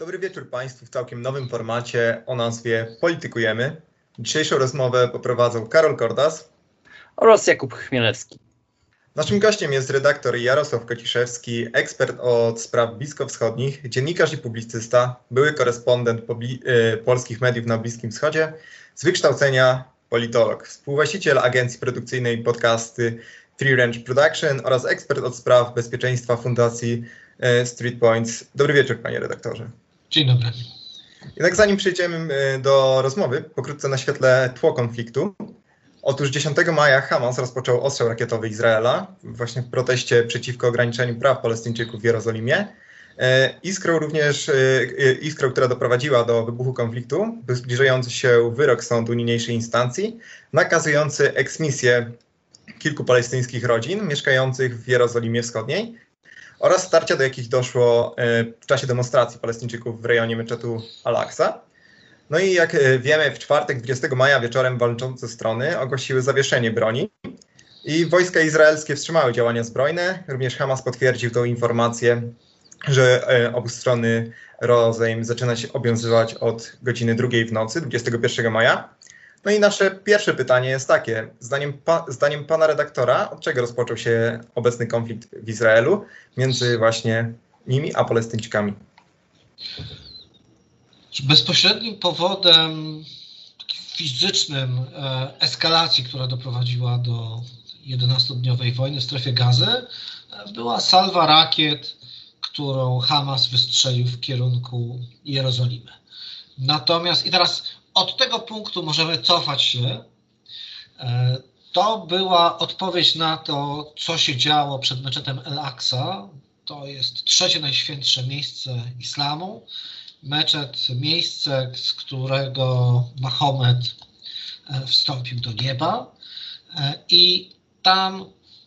Dobry wieczór Państwu w całkiem nowym formacie o nazwie Politykujemy. Dzisiejszą rozmowę poprowadzą Karol Kordas oraz Jakub Chmielewski. Naszym gościem jest redaktor Jarosław Kociszewski, ekspert od spraw bliskowschodnich, dziennikarz i publicysta, były korespondent y, polskich mediów na Bliskim Wschodzie, z wykształcenia politolog, współwłaściciel agencji produkcyjnej podcasty Free Range Production oraz ekspert od spraw bezpieczeństwa Fundacji y, Street Points. Dobry wieczór, panie redaktorze. Dzień dobry. Jednak zanim przejdziemy y, do rozmowy, pokrótce naświetlę tło konfliktu. Otóż 10 maja Hamas rozpoczął ostrzał rakietowy Izraela właśnie w proteście przeciwko ograniczeniu praw Palestyńczyków w Jerozolimie. E, iskrą również, e, e, iskrą, która doprowadziła do wybuchu konfliktu, był zbliżający się wyrok sądu niniejszej instancji, nakazujący eksmisję kilku palestyńskich rodzin mieszkających w Jerozolimie Wschodniej oraz starcia, do jakich doszło w czasie demonstracji Palestyńczyków w rejonie meczetu Al-Aqsa. No i jak e, wiemy, w czwartek 20 maja wieczorem walczące strony ogłosiły zawieszenie broni i wojska izraelskie wstrzymały działania zbrojne. Również Hamas potwierdził tą informację, że e, obu strony rozejm zaczyna się obowiązywać od godziny drugiej w nocy, 21 maja. No i nasze pierwsze pytanie jest takie. Zdaniem, pa, zdaniem pana redaktora, od czego rozpoczął się obecny konflikt w Izraelu między właśnie nimi a Palestyńczykami? Bezpośrednim powodem fizycznym e, eskalacji, która doprowadziła do 11-dniowej wojny w strefie gazy, e, była salwa rakiet, którą Hamas wystrzelił w kierunku Jerozolimy. Natomiast i teraz od tego punktu możemy cofać się. E, to była odpowiedź na to, co się działo przed meczetem El-Aqsa. To jest trzecie najświętsze miejsce islamu meczet, miejsce, z którego Mahomet e, wstąpił do nieba. E, I tam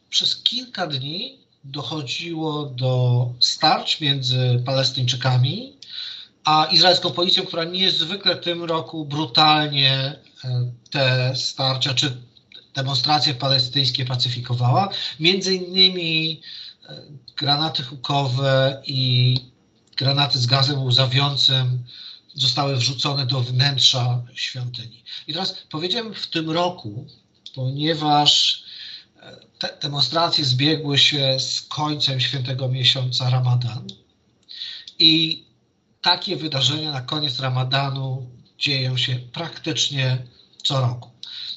przez kilka dni dochodziło do starć między Palestyńczykami a izraelską policją, która niezwykle w tym roku brutalnie e, te starcia czy demonstracje palestyńskie pacyfikowała. Między innymi granaty hukowe i granaty z gazem łzawiącym zostały wrzucone do wnętrza świątyni. I teraz powiedziałem w tym roku, ponieważ e, te demonstracje zbiegły się z końcem świętego miesiąca Ramadan i takie wydarzenia na koniec Ramadanu dzieją się praktycznie co roku.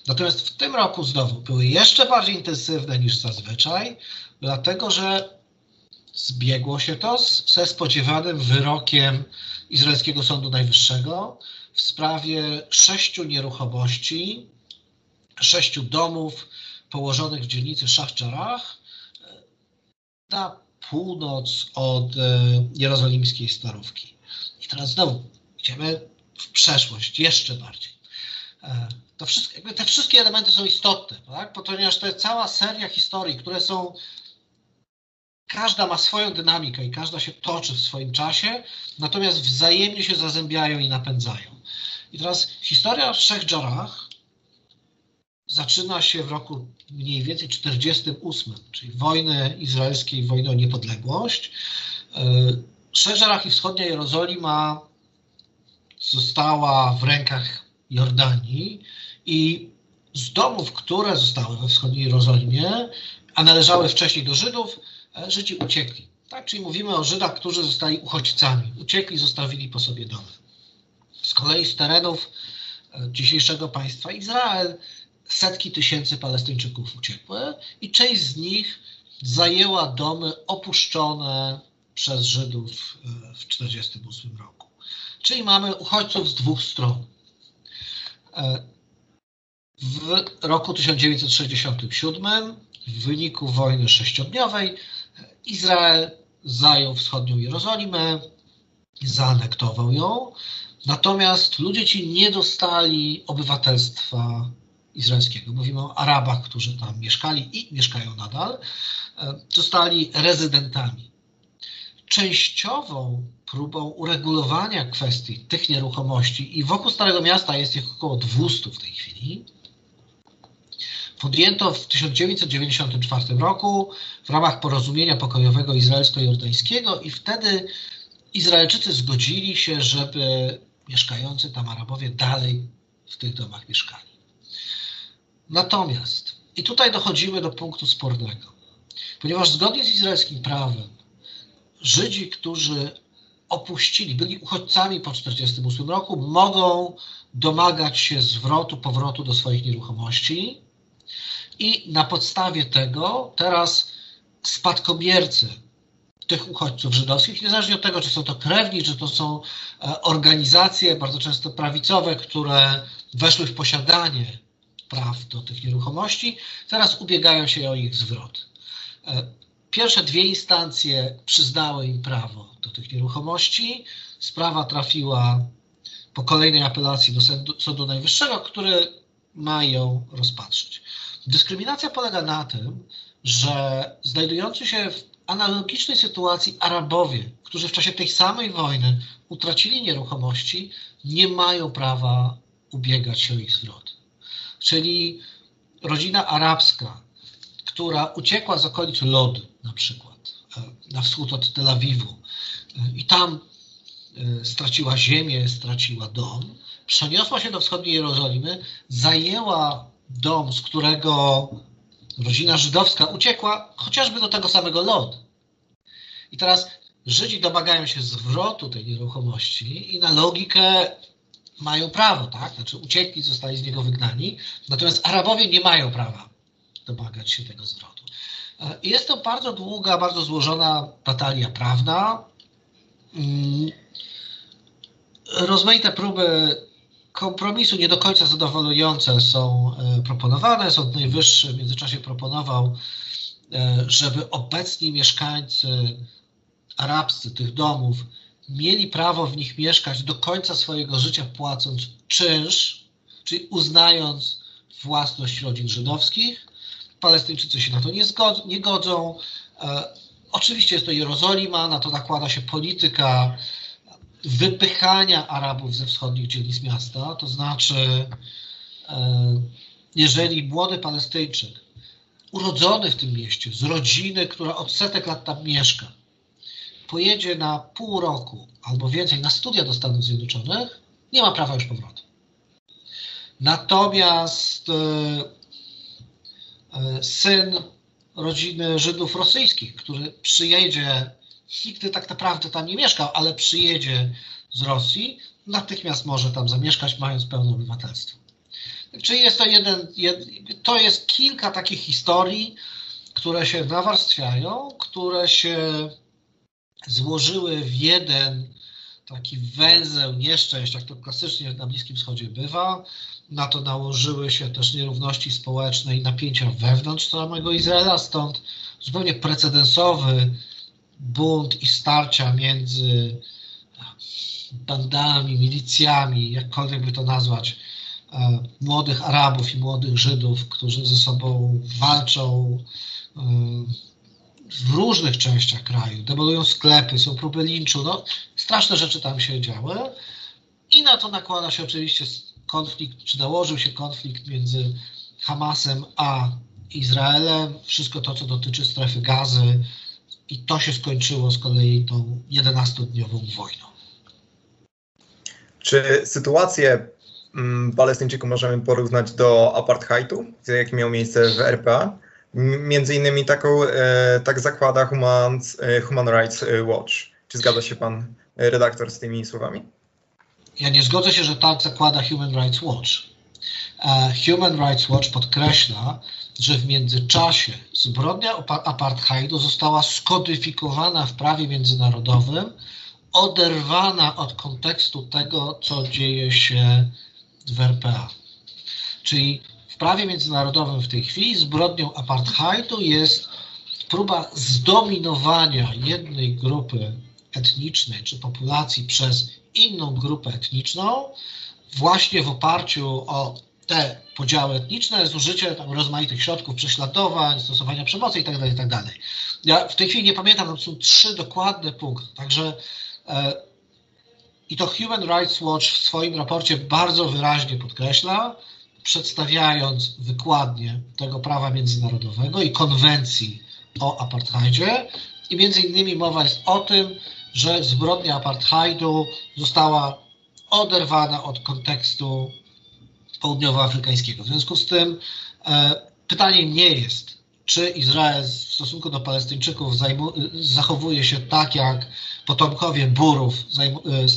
Natomiast w tym roku znowu były jeszcze bardziej intensywne niż zazwyczaj, dlatego że Zbiegło się to ze spodziewanym wyrokiem Izraelskiego Sądu Najwyższego w sprawie sześciu nieruchomości, sześciu domów położonych w dzielnicy Szachczarach e, na północ od e, jerozolimskiej Starówki. I teraz znowu idziemy w przeszłość jeszcze bardziej. E, to wszystko, te wszystkie elementy są istotne, tak? ponieważ to jest cała seria historii, które są każda ma swoją dynamikę i każda się toczy w swoim czasie, natomiast wzajemnie się zazębiają i napędzają. I teraz historia w Trzech Dżarach zaczyna się w roku mniej więcej 48, czyli wojny izraelskiej, wojny o niepodległość. Trzech Dżarach i wschodnia Jerozolima została w rękach Jordanii i z domów, które zostały we wschodniej Jerozolimie, a należały wcześniej do Żydów, Żydzi uciekli. Tak? Czyli mówimy o Żydach, którzy zostali uchodźcami. Uciekli, zostawili po sobie domy. Z kolei z terenów e, dzisiejszego państwa Izrael setki tysięcy Palestyńczyków uciekły i część z nich zajęła domy opuszczone przez Żydów e, w 1948 roku. Czyli mamy uchodźców z dwóch stron. E, w roku 1967 w wyniku wojny sześciodniowej Izrael zajął wschodnią Jerozolimę, zaanektował ją, natomiast ludzie ci nie dostali obywatelstwa izraelskiego. Mówimy o Arabach, którzy tam mieszkali i mieszkają nadal. Zostali rezydentami. Częściową próbą uregulowania kwestii tych nieruchomości i wokół Starego Miasta jest ich około 200 w tej chwili, podjęto w 1994 roku w ramach porozumienia pokojowego izraelsko-jordańskiego i wtedy Izraelczycy zgodzili się, żeby mieszkający tam Arabowie dalej w tych domach mieszkali. Natomiast, i tutaj dochodzimy do punktu spornego, ponieważ zgodnie z izraelskim prawem Żydzi, którzy opuścili, byli uchodźcami po 1948 roku, mogą domagać się zwrotu, powrotu do swoich nieruchomości i na podstawie tego teraz spadkobiercy tych uchodźców żydowskich, niezależnie od tego, czy są to krewni, czy to są e, organizacje, bardzo często prawicowe, które weszły w posiadanie praw do tych nieruchomości, teraz ubiegają się o ich zwrot. Pierwsze dwie instancje przyznały im prawo do tych nieruchomości. Sprawa trafiła po kolejnej apelacji do Sądu, Sądu Najwyższego, który ma ją rozpatrzyć. Dyskryminacja polega na tym, że znajdujący się w analogicznej sytuacji Arabowie, którzy w czasie tej samej wojny utracili nieruchomości, nie mają prawa ubiegać się o ich zwrot. Czyli rodzina arabska, która uciekła z okolic Lody na przykład, e, na wschód od Tel Awiwu e, i tam e, straciła ziemię, straciła dom, przeniosła się do wschodniej Jerozolimy, zajęła dom, z którego rodzina żydowska uciekła chociażby do tego samego Lod. I teraz Żydzi domagają się zwrotu tej nieruchomości i na logikę mają prawo, tak? Znaczy uciekli, zostali z niego wygnani, natomiast Arabowie nie mają prawa domagać się tego zwrotu. E, jest to bardzo długa, bardzo złożona batalia prawna. Mm. Rozmaite próby kompromisu nie do końca zadowalające są e, proponowane. Sąd Najwyższy w międzyczasie proponował, e, żeby obecni mieszkańcy arabscy tych domów mieli prawo w nich mieszkać do końca swojego życia, płacąc czynsz, czyli uznając własność rodzin żydowskich. Palestyńczycy się na to nie, zgod- nie godzą. E, oczywiście jest to Jerozolima, na to nakłada się polityka wypychania Arabów ze wschodnich dzielnic miasta. To znaczy, e, jeżeli młody Palestyńczyk, urodzony w tym mieście, z rodziny, która od setek lat tam mieszka, pojedzie na pół roku albo więcej na studia do Stanów Zjednoczonych, nie ma prawa już powrotu. Natomiast e, syn rodziny Żydów rosyjskich, który przyjedzie nigdy tak naprawdę tam nie mieszkał, ale przyjedzie z Rosji, natychmiast może tam zamieszkać, mając pełne obywatelstwo. Czyli jest to jeden, jed, to jest kilka takich historii, które się nawarstwiają, które się złożyły w jeden taki węzeł nieszczęść, jak to klasycznie na Bliskim Wschodzie bywa. Na to nałożyły się też nierówności społeczne i napięcia wewnątrz samego Izraela, stąd zupełnie precedensowy bunt i starcia między bandami, milicjami, jakkolwiek by to nazwać, e, młodych Arabów i młodych Żydów, którzy ze sobą walczą e, w różnych częściach kraju, demolują sklepy, są próby linczu, no straszne rzeczy tam się działy i na to nakłada się oczywiście konflikt, czy nałożył się konflikt między Hamasem a Izraelem, wszystko to, co dotyczy strefy gazy, i to się skończyło z kolei tą 11-dniową wojną. Czy sytuację mm, Palestyńczyków możemy porównać do apartheidu, jaki miał miejsce w RPA? Między innymi taką, e, tak zakłada Human, e, Human Rights Watch. Czy zgadza się pan redaktor z tymi słowami? Ja nie zgodzę się, że tak zakłada Human Rights Watch. E, Human Rights Watch podkreśla, że w międzyczasie zbrodnia apartheidu została skodyfikowana w prawie międzynarodowym, oderwana od kontekstu tego, co dzieje się w RPA. Czyli w prawie międzynarodowym w tej chwili zbrodnią apartheidu jest próba zdominowania jednej grupy etnicznej czy populacji przez inną grupę etniczną, właśnie w oparciu o te podziały etniczne, zużycie tam rozmaitych środków prześladowań, stosowania przemocy itd. Tak itd. Tak ja w tej chwili nie pamiętam, tam są trzy dokładne punkty, także e, i to Human Rights Watch w swoim raporcie bardzo wyraźnie podkreśla, przedstawiając wykładnie tego prawa międzynarodowego i konwencji o apartheidzie i między innymi mowa jest o tym, że zbrodnia apartheidu została oderwana od kontekstu południowoafrykańskiego. W związku z tym e, pytanie nie jest, czy Izrael w stosunku do Palestyńczyków zachowuje się tak, jak potomkowie Burów e,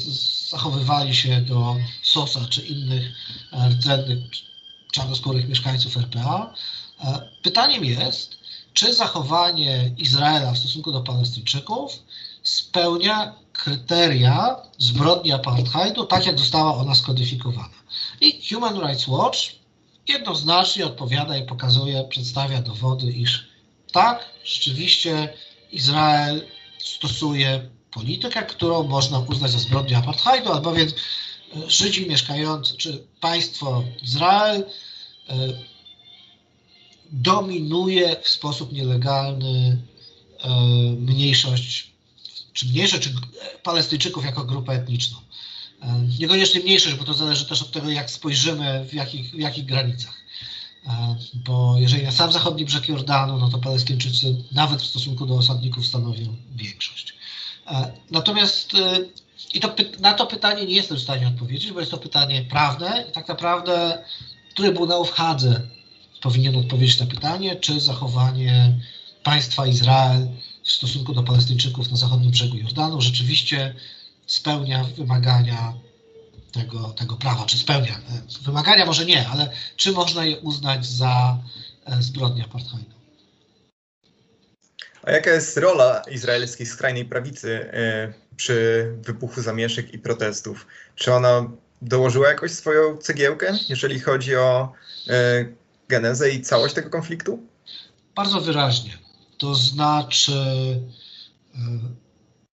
zachowywali się do Sosa czy innych rdzennych czarnoskórych mieszkańców RPA. E, pytaniem jest, czy zachowanie Izraela w stosunku do Palestyńczyków spełnia kryteria zbrodni apartheidu, tak jak została ona skodyfikowana. I Human Rights Watch jednoznacznie odpowiada i pokazuje, przedstawia dowody, iż tak, rzeczywiście Izrael stosuje politykę, którą można uznać za zbrodnię apartheidu, albowiem e, Żydzi mieszkający, czy państwo Izrael e, dominuje w sposób nielegalny e, mniejszość, czy mniejszość, czy Palestyńczyków jako grupę etniczną. E, niekoniecznie mniejszość, bo to zależy też od tego, jak spojrzymy, w jakich, w jakich granicach. E, bo jeżeli na sam zachodni brzeg Jordanu, no to Palestyńczycy nawet w stosunku do osadników stanowią większość. Natomiast i to, na to pytanie nie jestem w stanie odpowiedzieć, bo jest to pytanie prawne i tak naprawdę Trybunał w Hadze powinien odpowiedzieć na pytanie, czy zachowanie państwa Izrael w stosunku do Palestyńczyków na zachodnim brzegu Jordanu rzeczywiście spełnia wymagania tego, tego prawa, czy spełnia. E, wymagania może nie, ale czy można je uznać za e, zbrodnię apartheidu? A jaka jest rola izraelskiej skrajnej prawicy e, przy wybuchu zamieszek i protestów? Czy ona dołożyła jakoś swoją cegiełkę, jeżeli chodzi o genezę i całość tego konfliktu? Bardzo wyraźnie. To znaczy, e,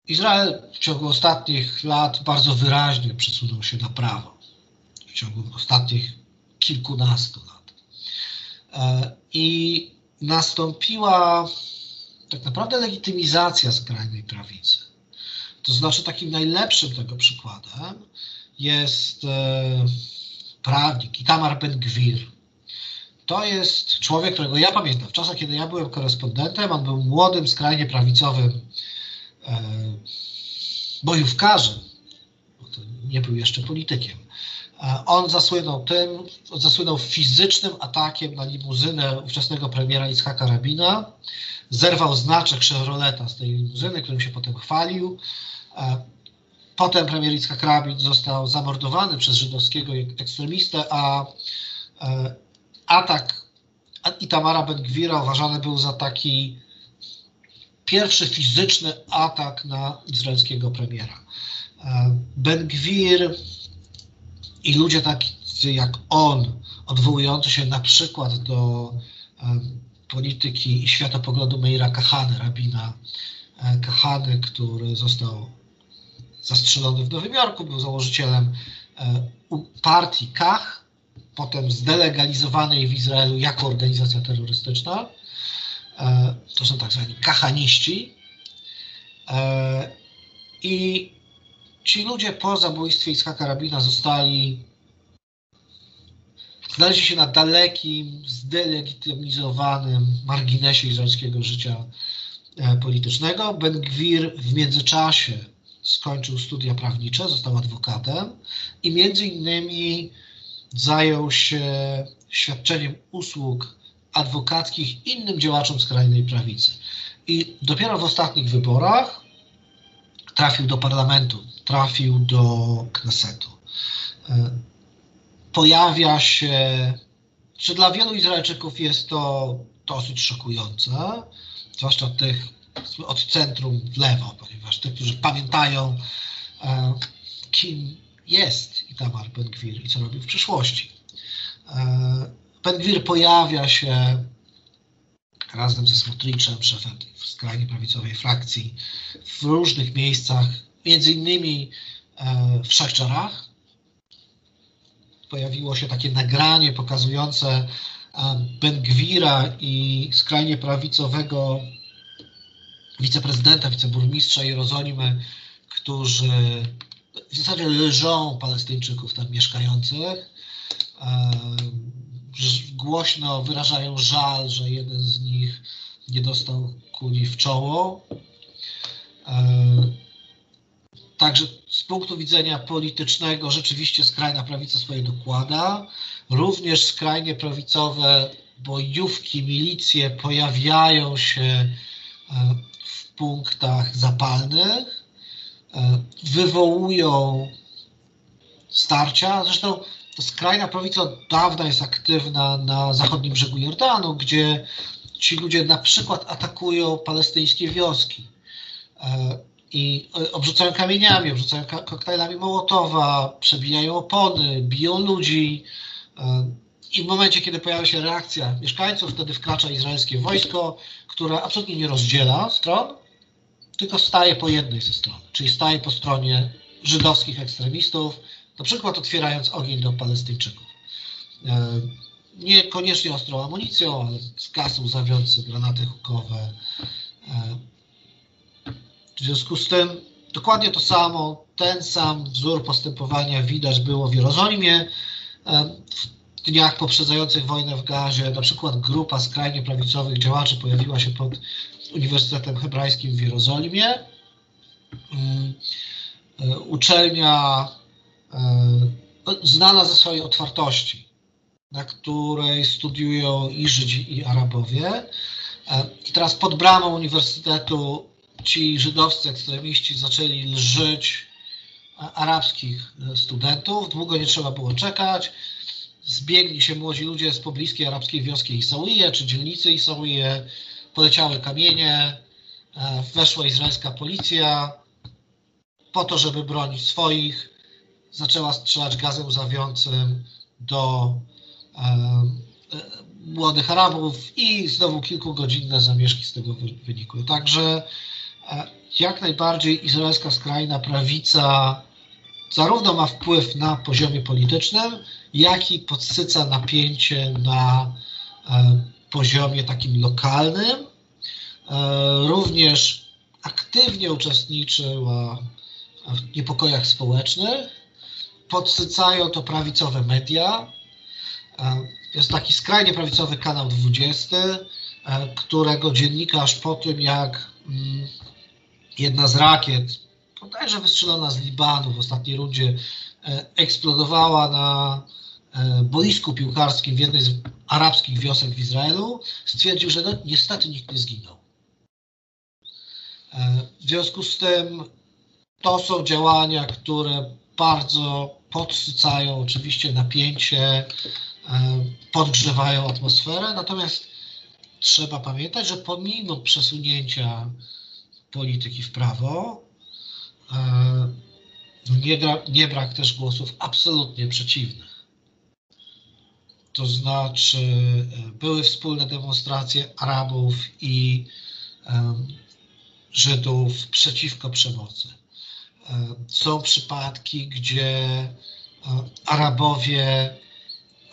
Izrael w ciągu ostatnich lat bardzo wyraźnie przesunął się na prawo. W ciągu ostatnich kilkunastu lat. E, I nastąpiła tak naprawdę legitymizacja skrajnej prawicy. To znaczy, takim najlepszym tego przykładem jest e, prawnik Itamar Ben-Gwir, to jest człowiek, którego ja pamiętam. W czasach, kiedy ja byłem korespondentem, on był młodym, skrajnie prawicowym e, bojówkarzem, nie był jeszcze politykiem. E, on zasłynął tym, zasłynął fizycznym atakiem na limuzynę ówczesnego premiera Itzhaka Rabina. Zerwał znaczek Chevroleta z tej limuzyny, którym się potem chwalił. E, potem premier Itzhak Rabin został zamordowany przez żydowskiego ekstremistę, a e, atak Itamara Ben-Gwira uważany był za taki pierwszy fizyczny atak na izraelskiego premiera. E, Ben-Gwir i ludzie tacy jak on, odwołujący się na przykład do e, polityki i światopoglądu Meira Kahany, rabina e, Kahany, który został zastrzelony w Nowym Jorku, był założycielem partii Kach, potem zdelegalizowanej w Izraelu jako organizacja terrorystyczna. E, to są tak zwani kahaniści. E, I ci ludzie po zabójstwie Iskaka Rabina zostali znaleźli się na dalekim, zdelegitymizowanym marginesie izraelskiego życia e, politycznego. Ben Gwir w międzyczasie skończył studia prawnicze, został adwokatem i między innymi zajął się świadczeniem usług adwokackich innym działaczom skrajnej prawicy. I dopiero w ostatnich wyborach trafił do parlamentu, trafił do Knesetu. E, pojawia się, czy dla wielu Izraelczyków jest to dosyć szokujące, zwłaszcza tych od centrum w lewo, ponieważ tych, którzy pamiętają, e, kim jest Itamar Ben-Gwir i co robi w przyszłości. E, Ben-Gwir pojawia się razem ze Smotriczem, szefem skrajnie prawicowej frakcji, w różnych miejscach, między innymi e, w Szachczarach. Pojawiło się takie nagranie pokazujące e, Ben-Gwira i skrajnie prawicowego wiceprezydenta, wiceburmistrza Jerozolimy, którzy w zasadzie leżą Palestyńczyków tam mieszkających. Głośno wyrażają żal, że jeden z nich nie dostał kuli w czoło. Także z punktu widzenia politycznego rzeczywiście skrajna prawica swoje dokłada. Również skrajnie prawicowe bojówki, milicje pojawiają się w punktach zapalnych, wywołują starcia. Zresztą skrajna prawica od dawna jest aktywna na zachodnim brzegu Jordanu, gdzie ci ludzie na przykład atakują palestyńskie wioski e, i obrzucają kamieniami, obrzucają koktajlami Mołotowa, przebijają opony, biją ludzi. I w momencie, kiedy pojawia się reakcja mieszkańców, wtedy wkracza izraelskie wojsko, które absolutnie nie rozdziela stron, tylko staje po jednej ze stron, czyli staje po stronie żydowskich ekstremistów, na przykład otwierając ogień do Palestyńczyków. E, niekoniecznie ostrą amunicją, ale z gazu łzawiący, granaty hukowe. E, w związku z tym dokładnie to samo, ten sam wzór postępowania widać było w Jerozolimie. E, w dniach poprzedzających wojnę w Gazie na przykład grupa skrajnie prawicowych działaczy pojawiła się pod Uniwersytetem Hebrajskim w Jerozolimie. Mm, e, uczelnia e, znana ze swojej otwartości, na której studiują i Żydzi, i Arabowie. I teraz pod bramą uniwersytetu ci żydowscy ekstremiści zaczęli lżyć arabskich studentów. Długo nie trzeba było czekać zbiegli się młodzi ludzie z pobliskiej arabskiej wioski Isauije, czy dzielnicy Isauije, poleciały kamienie, e, weszła izraelska policja po to, żeby bronić swoich, zaczęła strzelać gazem zawiącym do e, e, młodych Arabów i znowu kilkugodzinne zamieszki z tego wynikły. Także jak najbardziej izraelska skrajna prawica zarówno ma wpływ na poziomie politycznym, jak i podsyca napięcie na poziomie takim lokalnym. E, również aktywnie uczestniczyła w niepokojach społecznych. Podsycają to prawicowe media. E, jest taki skrajnie prawicowy kanał 20, którego dziennikarz po tym, jak mm, jedna z rakiet bodajże wystrzelona z Libanu w ostatniej rundzie, e, eksplodowała na e, boisku piłkarskim w jednej z arabskich wiosek w Izraelu, stwierdził, że no, niestety nikt nie zginął. E, w związku z tym to są działania, które bardzo podsycają oczywiście napięcie, podgrzewają atmosferę, natomiast trzeba pamiętać, że pomimo przesunięcia polityki w prawo, E, nie, nie brak też głosów absolutnie przeciwnych. To znaczy, e, były wspólne demonstracje Arabów i Żydów przeciwko przemocy. E, są przypadki, gdzie Arabowie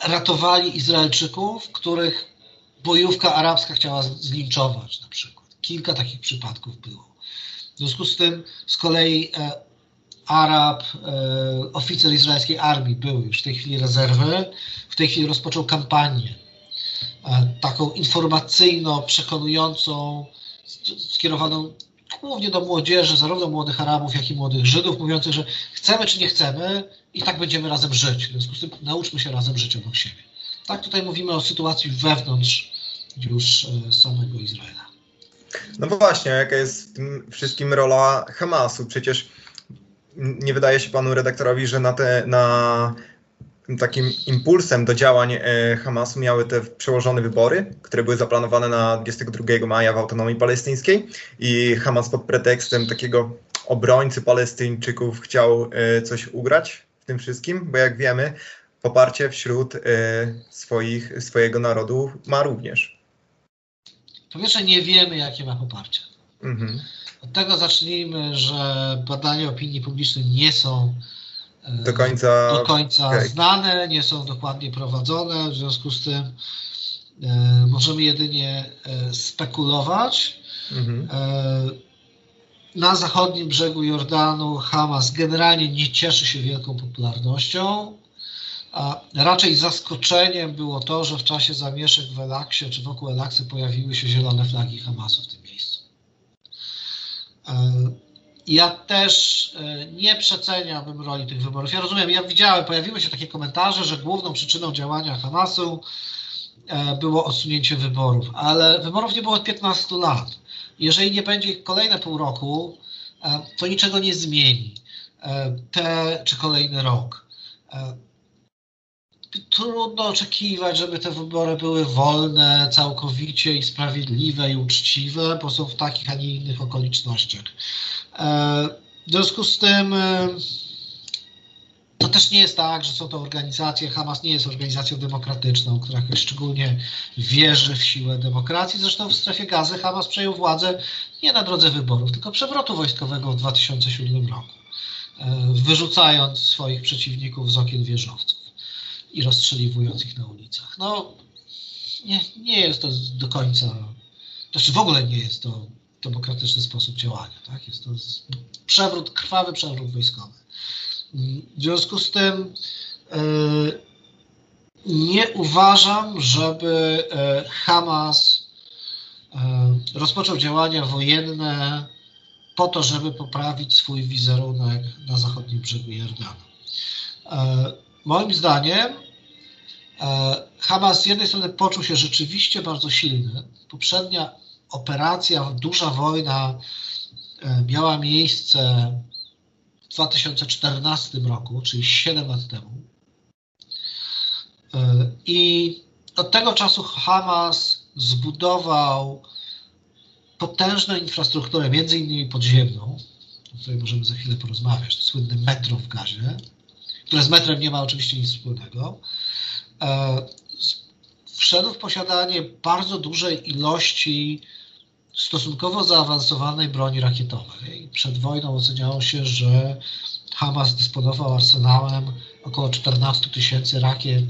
ratowali Izraelczyków, których bojówka arabska chciała zlinczować na przykład. Kilka takich przypadków było. W związku z tym z kolei e, Arab, e, oficer izraelskiej armii był już w tej chwili rezerwy, w tej chwili rozpoczął kampanię e, taką informacyjno-przekonującą, skierowaną głównie do młodzieży, zarówno młodych Arabów, jak i młodych Żydów, mówiących, że chcemy czy nie chcemy i tak będziemy razem żyć. W związku z tym nauczmy się razem żyć obok siebie. Tak tutaj mówimy o sytuacji wewnątrz już samego Izraela. No właśnie, jaka jest w tym wszystkim rola Hamasu? Przecież nie wydaje się panu redaktorowi, że na, te, na takim impulsem do działań e, Hamasu miały te przełożone wybory, które były zaplanowane na 22 maja w autonomii palestyńskiej i Hamas pod pretekstem takiego obrońcy Palestyńczyków chciał e, coś ugrać w tym wszystkim, bo jak wiemy, poparcie wśród e, swoich, swojego narodu ma również. Po pierwsze, nie wiemy, jakie ma poparcie. Mhm. Od tego zacznijmy, że badania opinii publicznej nie są do końca, do końca okay. znane, nie są dokładnie prowadzone, w związku z tym e, możemy jedynie e, spekulować. Mhm. E, na zachodnim brzegu Jordanu Hamas generalnie nie cieszy się wielką popularnością. A raczej zaskoczeniem było to, że w czasie zamieszek w Elaksie czy wokół Elaksy pojawiły się zielone flagi Hamasu w tym miejscu. E, ja też e, nie przeceniałbym roli tych wyborów. Ja rozumiem, ja widziałem, pojawiły się takie komentarze, że główną przyczyną działania Hamasu e, było odsunięcie wyborów, ale wyborów nie było od 15 lat. Jeżeli nie będzie ich kolejne pół roku, to niczego nie zmieni. Te czy kolejny rok trudno oczekiwać, żeby te wybory były wolne całkowicie i sprawiedliwe i uczciwe, bo są w takich, a nie innych okolicznościach. E, w związku z tym e, to też nie jest tak, że są to organizacje, Hamas nie jest organizacją demokratyczną, która szczególnie wierzy w siłę demokracji. Zresztą w strefie gazy Hamas przejął władzę nie na drodze wyborów, tylko przewrotu wojskowego w 2007 roku, e, wyrzucając swoich przeciwników z okien wieżowców i rozstrzeliwując ich na ulicach. No, nie, nie jest to do końca, znaczy w ogóle nie jest to demokratyczny sposób działania. Tak? Jest to przewrót, krwawy przewrót wojskowy. W związku z tym yy, nie uważam, żeby yy, Hamas yy, rozpoczął działania wojenne po to, żeby poprawić swój wizerunek na zachodnim brzegu Jordanu. Moim zdaniem e, Hamas z jednej strony poczuł się rzeczywiście bardzo silny. Poprzednia operacja, duża wojna e, miała miejsce w 2014 roku, czyli 7 lat temu. E, I od tego czasu Hamas zbudował potężną infrastrukturę, między innymi podziemną, o której możemy za chwilę porozmawiać, słynny metro w Gazie, które z metrem nie ma oczywiście nic wspólnego, e, wszedł w posiadanie bardzo dużej ilości stosunkowo zaawansowanej broni rakietowej. Przed wojną oceniało się, że Hamas dysponował arsenałem około 14 tysięcy rakiet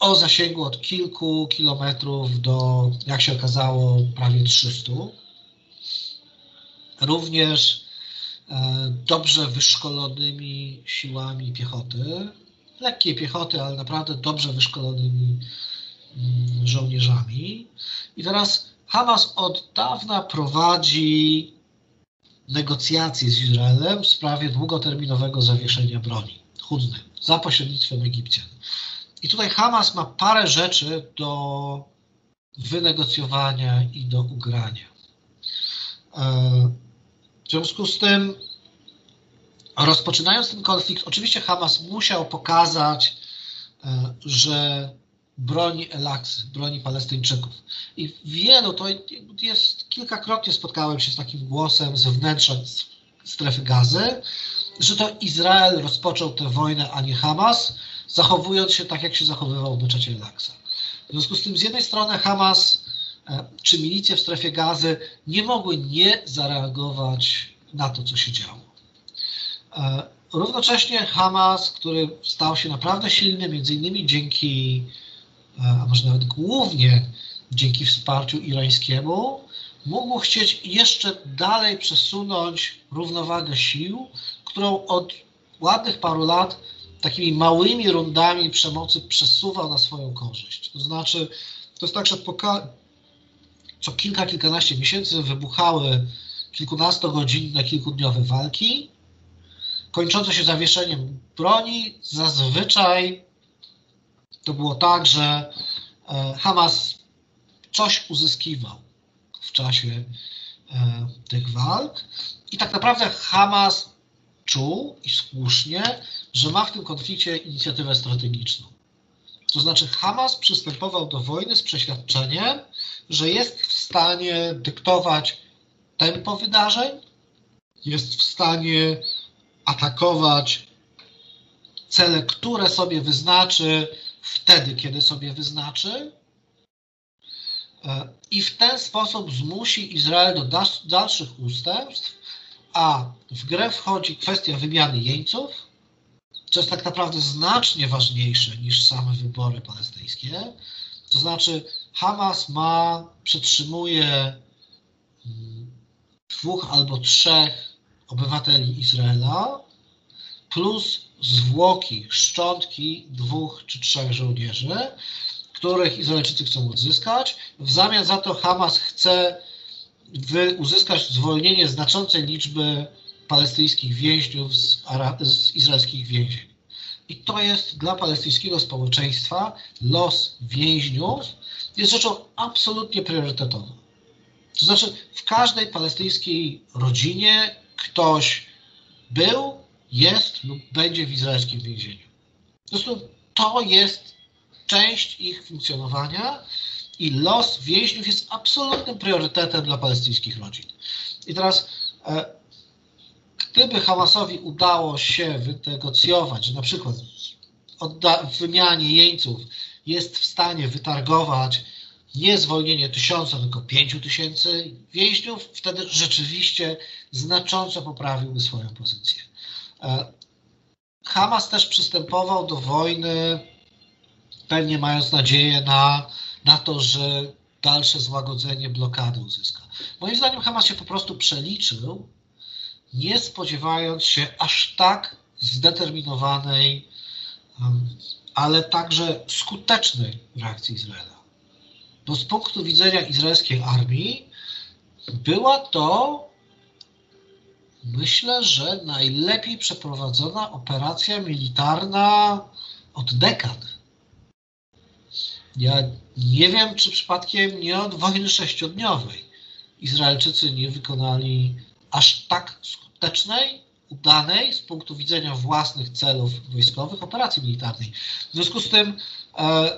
o zasięgu od kilku kilometrów do, jak się okazało, prawie 300. Również E, dobrze wyszkolonymi siłami piechoty, lekkiej piechoty, ale naprawdę dobrze wyszkolonymi mm, żołnierzami. I teraz Hamas od dawna prowadzi negocjacje z Izraelem w sprawie długoterminowego zawieszenia broni chudnych za pośrednictwem Egipcjan. I tutaj Hamas ma parę rzeczy do wynegocjowania i do ugrania. E, w związku z tym, rozpoczynając ten konflikt, oczywiście Hamas musiał pokazać, e, że broni Elaksy, broni Palestyńczyków. I wielu, to jest, kilkakrotnie spotkałem się z takim głosem z wnętrza strefy gazy, że to Izrael rozpoczął tę wojnę, a nie Hamas, zachowując się tak, jak się zachowywał w meczacie Elaksa. W związku z tym z jednej strony Hamas E, czy milicje w strefie gazy nie mogły nie zareagować na to, co się działo. E, równocześnie Hamas, który stał się naprawdę silny, między innymi dzięki, a może nawet głównie dzięki wsparciu irańskiemu, mógł chcieć jeszcze dalej przesunąć równowagę sił, którą od ładnych paru lat takimi małymi rundami przemocy przesuwał na swoją korzyść. To znaczy, to jest tak, że co kilka, kilkanaście miesięcy wybuchały kilkunastogodzinne, kilkudniowe walki, kończące się zawieszeniem broni. Zazwyczaj to było tak, że e, Hamas coś uzyskiwał w czasie e, tych walk i tak naprawdę Hamas czuł i słusznie, że ma w tym konflikcie inicjatywę strategiczną. To znaczy Hamas przystępował do wojny z przeświadczeniem, że jest w stanie dyktować tempo wydarzeń, jest w stanie atakować cele, które sobie wyznaczy wtedy, kiedy sobie wyznaczy. I w ten sposób zmusi Izrael do dalszych ustępstw, a w grę wchodzi kwestia wymiany jeńców, co jest tak naprawdę znacznie ważniejsze niż same wybory palestyńskie. To znaczy, Hamas ma, przetrzymuje mm, dwóch albo trzech obywateli Izraela, plus zwłoki, szczątki dwóch czy trzech żołnierzy, których Izraelczycy chcą odzyskać. W zamian za to Hamas chce uzyskać zwolnienie znaczącej liczby palestyńskich więźniów z, z izraelskich więzień. I to jest dla palestyńskiego społeczeństwa los więźniów jest rzeczą absolutnie priorytetową. To znaczy, w każdej palestyńskiej rodzinie ktoś był, jest lub będzie w izraelskim więzieniu. Prostu to jest część ich funkcjonowania i los więźniów jest absolutnym priorytetem dla palestyńskich rodzin. I teraz, e, gdyby Hamasowi udało się wynegocjować, że na przykład w wymianie jeńców jest w stanie wytargować nie zwolnienie tysiąca, tylko pięciu tysięcy więźniów, wtedy rzeczywiście znacząco poprawiłby swoją pozycję. E, Hamas też przystępował do wojny, pewnie mając nadzieję na, na to, że dalsze złagodzenie blokady uzyska. Moim zdaniem Hamas się po prostu przeliczył, nie spodziewając się aż tak zdeterminowanej, ale także skutecznej reakcji Izraela. Bo z punktu widzenia izraelskiej armii była to myślę, że najlepiej przeprowadzona operacja militarna od dekad. Ja nie wiem, czy przypadkiem nie od wojny sześciodniowej Izraelczycy nie wykonali aż tak skutecznej, udanej z punktu widzenia własnych celów wojskowych operacji militarnej. W związku z tym e,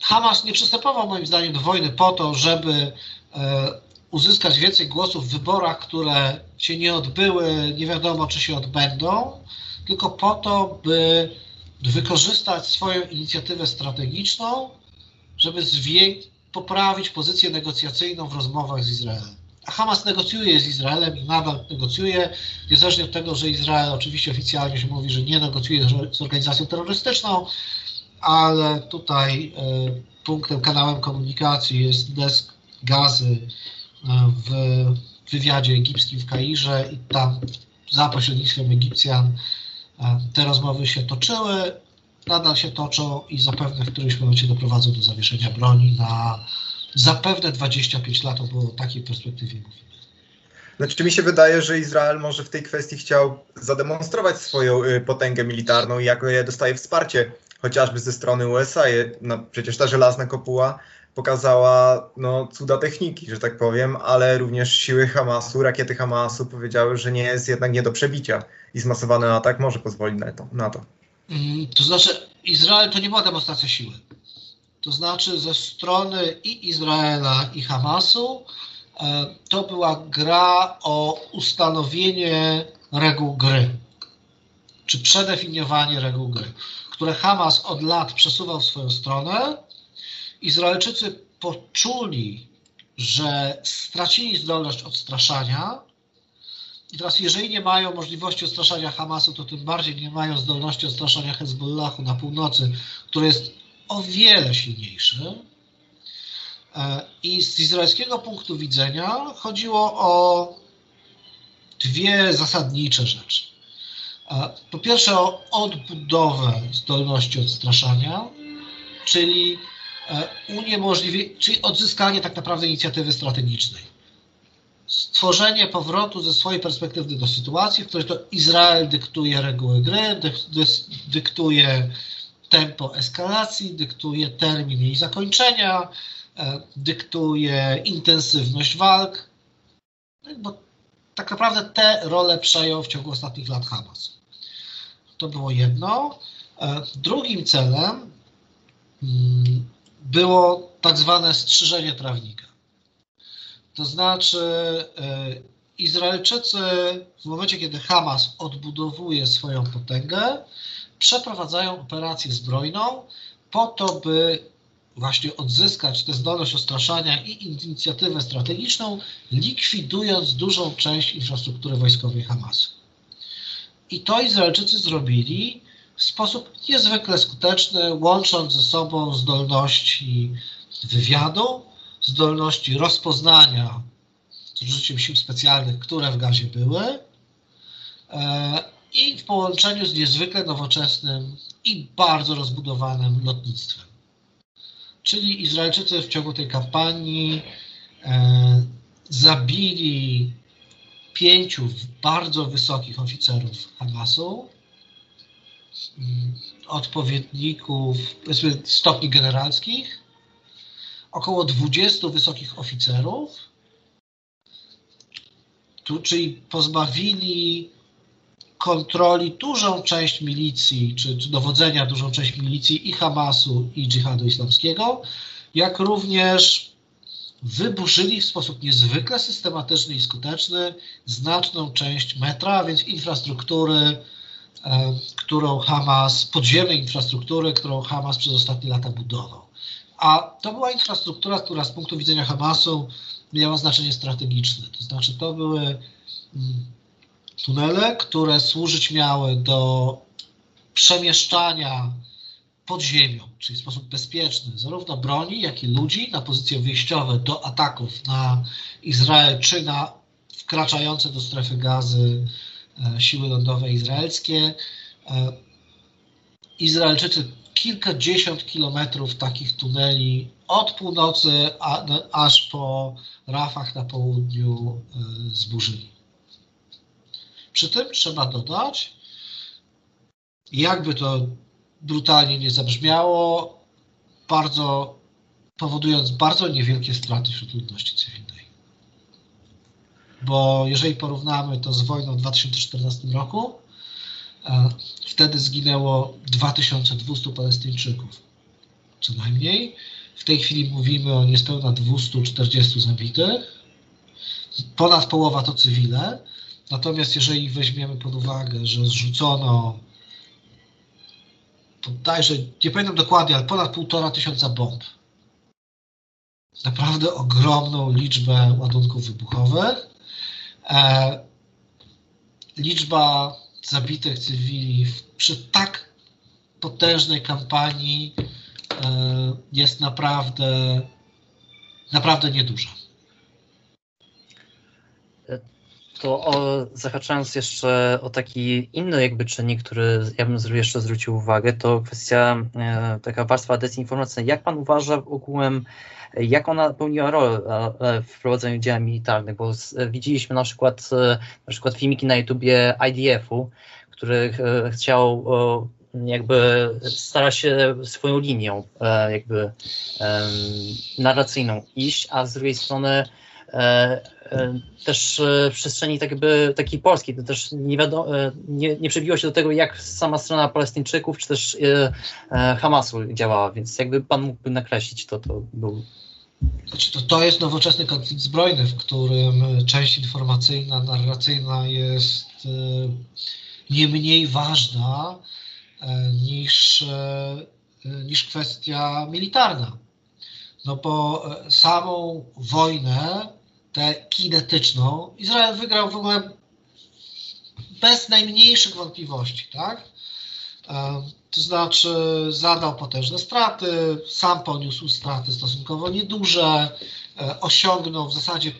Hamas nie przystępował moim zdaniem do wojny po to, żeby e, uzyskać więcej głosów w wyborach, które się nie odbyły, nie wiadomo czy się odbędą, tylko po to, by wykorzystać swoją inicjatywę strategiczną, żeby poprawić pozycję negocjacyjną w rozmowach z Izraelem. A Hamas negocjuje z Izraelem i nadal negocjuje, niezależnie od tego, że Izrael oczywiście oficjalnie się mówi, że nie negocjuje z organizacją terrorystyczną, ale tutaj e, punktem, kanałem komunikacji jest desk gazy w wywiadzie egipskim w Kairze i tam za pośrednictwem Egipcjan e, te rozmowy się toczyły, nadal się toczą i zapewne w którymś momencie doprowadzą do zawieszenia broni na zapewne 25 lat, bo o takiej perspektywie mówimy. Znaczy mi się wydaje, że Izrael może w tej kwestii chciał zademonstrować swoją y, potęgę militarną i jako je dostaje wsparcie chociażby ze strony USA. No, przecież ta żelazna kopuła pokazała no, cuda techniki, że tak powiem, ale również siły Hamasu, rakiety Hamasu powiedziały, że nie jest jednak nie do przebicia i zmasowany atak może pozwolić na to. Na to. Mm, to znaczy, Izrael to nie była demonstracja siły. To znaczy, ze strony i Izraela, i Hamasu e, to była gra o ustanowienie reguł gry, czy przedefiniowanie reguł gry które Hamas od lat przesuwał w swoją stronę, Izraelczycy poczuli, że stracili zdolność odstraszania. I teraz, jeżeli nie mają możliwości odstraszania Hamasu, to tym bardziej nie mają zdolności odstraszania Hezbollahu na północy, który jest o wiele silniejszy. E, I z izraelskiego punktu widzenia chodziło o dwie zasadnicze rzeczy. Po pierwsze o odbudowę zdolności odstraszania, czyli e, uniemożliwienie, czyli odzyskanie tak naprawdę inicjatywy strategicznej. Stworzenie powrotu ze swojej perspektywy do sytuacji, w której to Izrael dyktuje reguły gry, dyktuje tempo eskalacji, dyktuje termin jej zakończenia, e, dyktuje intensywność walk, bo tak naprawdę te role przejął w ciągu ostatnich lat Hamas. To było jedno. E, drugim celem mm, było tak zwane strzyżenie trawnika. To znaczy, e, Izraelczycy w momencie, kiedy Hamas odbudowuje swoją potęgę, przeprowadzają operację zbrojną po to, by właśnie odzyskać tę zdolność ostraszania i inicjatywę strategiczną, likwidując dużą część infrastruktury wojskowej Hamasu. I to Izraelczycy zrobili w sposób niezwykle skuteczny, łącząc ze sobą zdolności wywiadu, zdolności rozpoznania z użyciem sił specjalnych, które w gazie były, e, i w połączeniu z niezwykle nowoczesnym i bardzo rozbudowanym lotnictwem. Czyli Izraelczycy w ciągu tej kampanii e, zabili pięciu bardzo wysokich oficerów Hamasu, odpowiedników, powiedzmy stopni generalskich, około 20 wysokich oficerów, tu, czyli pozbawili kontroli dużą część milicji, czy, czy dowodzenia dużą część milicji i Hamasu, i dżihadu islamskiego, jak również wyburzyli w sposób niezwykle systematyczny i skuteczny znaczną część metra, a więc infrastruktury, którą Hamas, podziemnej infrastruktury, którą Hamas przez ostatnie lata budował. A to była infrastruktura, która z punktu widzenia Hamasu miała znaczenie strategiczne. To znaczy, to były mm, tunele, które służyć miały do przemieszczania pod ziemią, czyli w sposób bezpieczny, zarówno broni, jak i ludzi na pozycje wyjściowe do ataków na Izrael, czy na wkraczające do strefy gazy e, siły lądowe izraelskie. E, Izraelczycy kilkadziesiąt kilometrów takich tuneli od północy a, aż po Rafach na południu e, zburzyli. Przy tym trzeba dodać, jakby to brutalnie nie zabrzmiało, bardzo, powodując bardzo niewielkie straty wśród ludności cywilnej. Bo jeżeli porównamy to z wojną w 2014 roku, e, wtedy zginęło 2200 Palestyńczyków, co najmniej. W tej chwili mówimy o niespełna 240 zabitych. Ponad połowa to cywile. Natomiast jeżeli weźmiemy pod uwagę, że zrzucono bodajże, nie pamiętam dokładnie, ale ponad półtora tysiąca bomb. Naprawdę ogromną liczbę ładunków wybuchowych. E, liczba zabitych cywili przy tak potężnej kampanii e, jest naprawdę, naprawdę nieduża. To o, zahaczając jeszcze o taki inny jakby czynnik, który ja bym jeszcze zwrócił uwagę, to kwestia e, taka warstwa dezinformacyjna. Jak pan uważa ogółem, jak ona pełniła rolę e, w prowadzeniu działań militarnych? Bo z, widzieliśmy na przykład, e, na przykład filmiki na YouTubie IDF-u, który e, chciał jakby stara się swoją linią jakby narracyjną iść, a z drugiej strony E, też e, w przestrzeni tak jakby takiej polskiej, to też nie, wiadomo, e, nie, nie przebiło się do tego, jak sama strona Palestyńczyków, czy też Hamasu działała, więc jakby pan mógłby nakreślić to, to był... Znaczy to, to jest nowoczesny konflikt zbrojny, w którym część informacyjna, narracyjna jest nie mniej ważna niż, niż kwestia militarna. No bo samą wojnę tę kinetyczną, Izrael wygrał w ogóle bez najmniejszych wątpliwości, tak? E, to znaczy zadał potężne straty, sam poniósł straty stosunkowo nieduże, e, osiągnął w zasadzie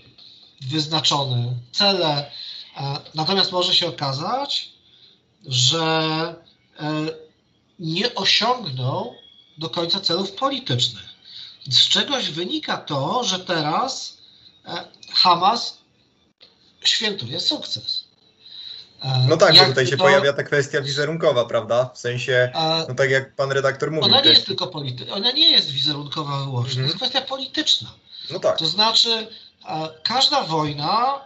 wyznaczone cele, e, natomiast może się okazać, że nie osiągnął do końca celów politycznych. Z czegoś wynika to, że teraz Hamas świętuje sukces. E, no tak, bo tutaj się to... pojawia ta kwestia wizerunkowa, prawda? W sensie, e, no tak jak pan redaktor mówił. Ona nie jest tylko polityczna, ona nie jest wizerunkowa wyłącznie, to jest mhm. kwestia polityczna. No tak. To znaczy, e, każda wojna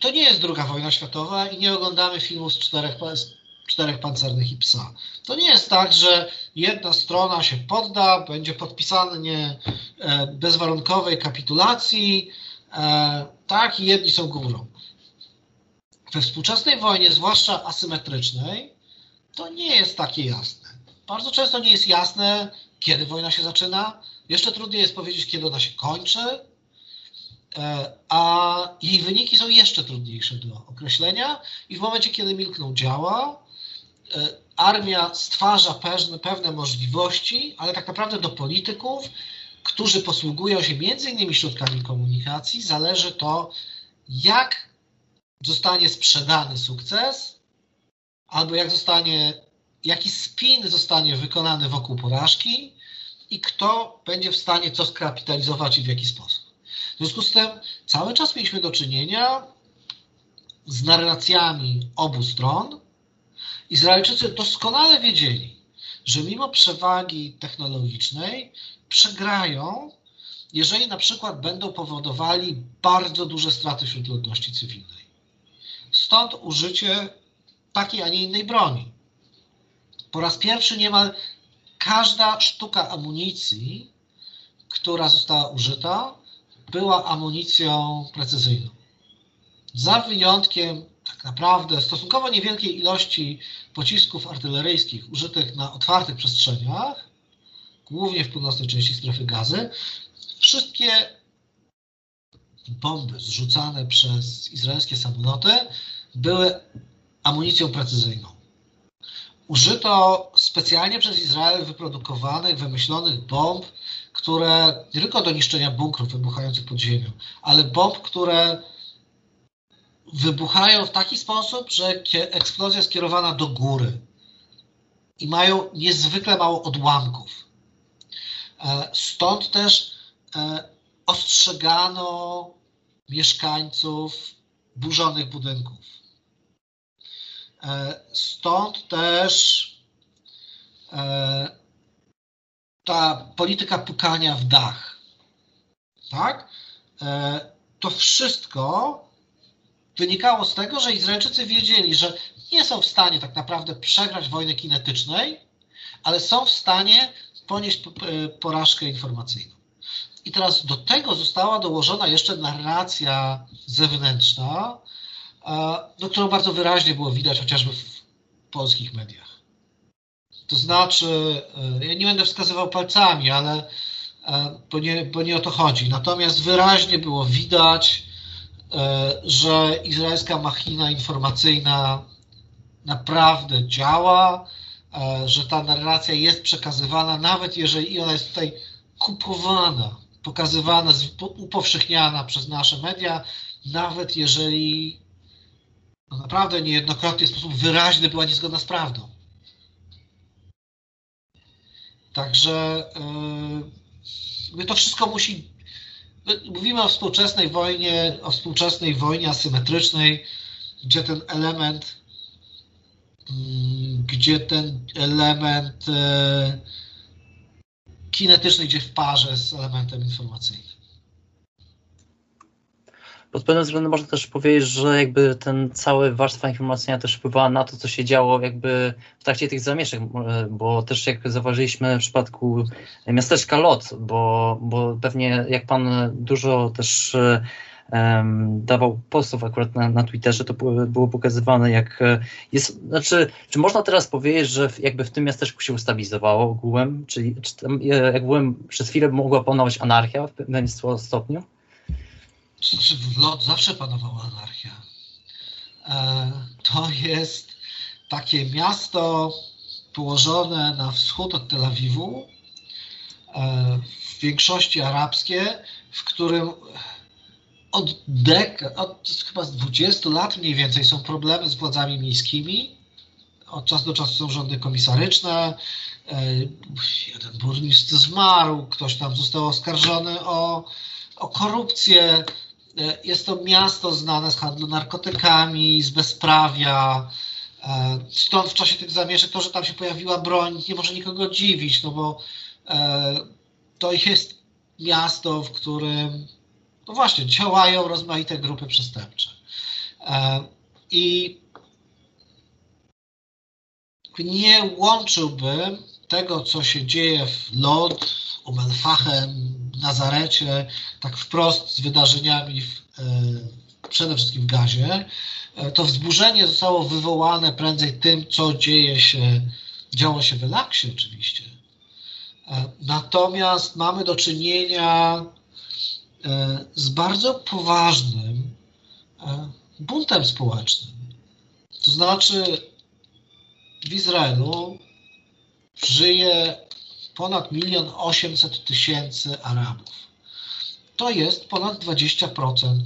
to nie jest druga wojna światowa i nie oglądamy filmu z czterech, czterech pancernych i psa. To nie jest tak, że jedna strona się podda, będzie podpisanie e, bezwarunkowej kapitulacji, e, tak, i jedni są górą. We współczesnej wojnie, zwłaszcza asymetrycznej, to nie jest takie jasne. Bardzo często nie jest jasne, kiedy wojna się zaczyna. Jeszcze trudniej jest powiedzieć, kiedy ona się kończy. E, a jej wyniki są jeszcze trudniejsze do określenia i w momencie, kiedy milkną działa, armia stwarza pewne, możliwości, ale tak naprawdę do polityków, którzy posługują się między innymi środkami komunikacji, zależy to, jak zostanie sprzedany sukces, albo jak zostanie, jaki spin zostanie wykonany wokół porażki i kto będzie w stanie co skapitalizować i w jaki sposób. W związku z tym cały czas mieliśmy do czynienia z narracjami obu stron. Izraelczycy doskonale wiedzieli, że mimo przewagi technologicznej przegrają, jeżeli na przykład będą powodowali bardzo duże straty wśród ludności cywilnej. Stąd użycie takiej, a nie innej broni. Po raz pierwszy niemal każda sztuka amunicji, która została użyta, była amunicją precyzyjną. Za wyjątkiem naprawdę stosunkowo niewielkiej ilości pocisków artyleryjskich użytych na otwartych przestrzeniach, głównie w północnej części strefy gazy, wszystkie bomby zrzucane przez izraelskie samoloty były amunicją precyzyjną. Użyto specjalnie przez Izrael wyprodukowanych, wymyślonych bomb, które nie tylko do niszczenia bunkrów wybuchających pod ziemią, ale bomb, które wybuchają w taki sposób, że eksplozja jest skierowana do góry i mają niezwykle mało odłamków. E, stąd też e, ostrzegano mieszkańców burzonych budynków. E, stąd też ta polityka pukania w dach. Tak? To wszystko wynikało z tego, że Izraelczycy wiedzieli, że nie są w stanie tak naprawdę przegrać wojny kinetycznej, ale są w stanie ponieść porażkę informacyjną. I teraz do tego została dołożona jeszcze narracja zewnętrzna, do którą bardzo wyraźnie było widać chociażby w polskich mediach. To znaczy, e, ja nie będę wskazywał palcami, ale e, bo nie, bo nie o to chodzi. Natomiast wyraźnie było widać, że izraelska machina informacyjna naprawdę działa, e, że ta narracja jest przekazywana, nawet jeżeli ona jest tutaj kupowana, pokazywana, upowszechniana przez nasze media, nawet jeżeli no naprawdę niejednokrotnie w sposób wyraźny była niezgodna z prawdą. Także yy, to wszystko musi mówimy o współczesnej wojnie, o współczesnej wojnie asymetrycznej, gdzie ten element, mm, gdzie ten element e, kinetyczny idzie w parze z elementem informacyjnym. Pod pewnym względem można też powiedzieć, że jakby ten cały warstwa informacyjna też wpływała na to, co się działo jakby w trakcie tych zamieszek, bo też jak zauważyliśmy w przypadku miasteczka Lot, bo, bo pewnie jak pan dużo też um, dawał postów akurat na, na Twitterze, to było pokazywane jak jest, znaczy, czy można teraz powiedzieć, że jakby w tym miasteczku się ustabilizowało ogółem, czyli czy tam, jak byłem przez chwilę mogła panować anarchia w pewnym stopniu? Znaczy w lot zawsze panowała anarchia. E, to jest takie miasto położone na wschód od Tel Awiwu, e, w większości arabskie, w którym od dek, od chyba z 20 lat mniej więcej są problemy z władzami miejskimi. Od czasu do czasu są rządy komisaryczne. E, jeden burmistrz zmarł, ktoś tam został oskarżony o, o korupcję. E, jest to miasto znane z handlu narkotykami, z bezprawia. E, stąd w czasie tych zamieszek to, że tam się pojawiła broń, nie może nikogo dziwić, no bo e, to jest miasto, w którym no właśnie działają rozmaite grupy przestępcze. I nie łączyłbym tego, co się dzieje w Lod, um Elfachem, Nazarecie, tak wprost z wydarzeniami w, e, przede wszystkim w Gazie. E, to wzburzenie zostało wywołane prędzej tym, co dzieje się, działo się w Elaksie oczywiście. E, natomiast mamy do czynienia z bardzo poważnym buntem społecznym. To znaczy w Izraelu żyje ponad milion osiemset tysięcy Arabów. To jest ponad 20%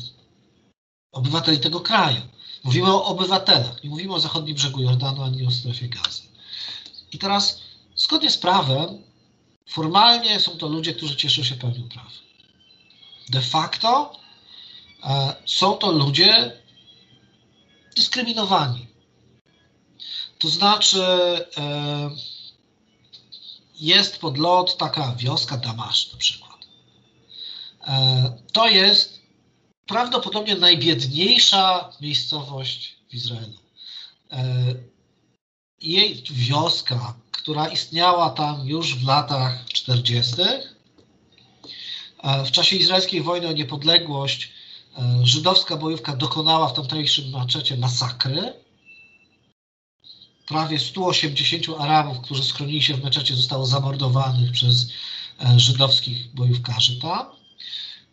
obywateli tego kraju. Mówimy o obywatelach, nie mówimy o zachodnim brzegu Jordanu ani o strefie gazy. I teraz, zgodnie z prawem, formalnie są to ludzie, którzy cieszą się pełnią praw. de facto e, są to ludzie dyskryminowani. To znaczy, e, jest pod lot taka wioska Damasz na przykład. E, to jest prawdopodobnie najbiedniejsza miejscowość w Izraelu. Jej wioska, która istniała tam już w latach 40., w czasie izraelskiej wojny o niepodległość e, żydowska bojówka dokonała w tamtejszym maczecie masakry. Prawie 180 Arabów, którzy schronili się w meczecie, zostało zamordowanych przez e, żydowskich bojówkarzy tam.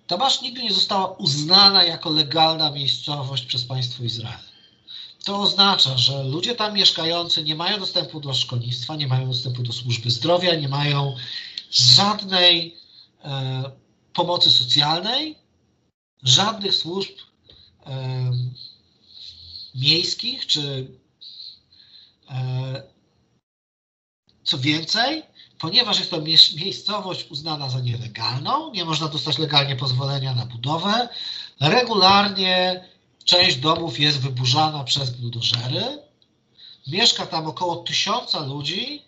Tamasz nigdy nie została uznana jako legalna miejscowość przez państwo Izrael. To oznacza, że ludzie tam mieszkający nie mają dostępu do szkolnictwa, nie mają dostępu do służby zdrowia, nie mają żadnej e, pomocy socjalnej, żadnych służb e, miejskich, czy co więcej, ponieważ jest to miejscowość uznana za nielegalną, nie można dostać legalnie pozwolenia na budowę, regularnie część domów jest wyburzana przez buldożery, mieszka tam około tysiąca ludzi,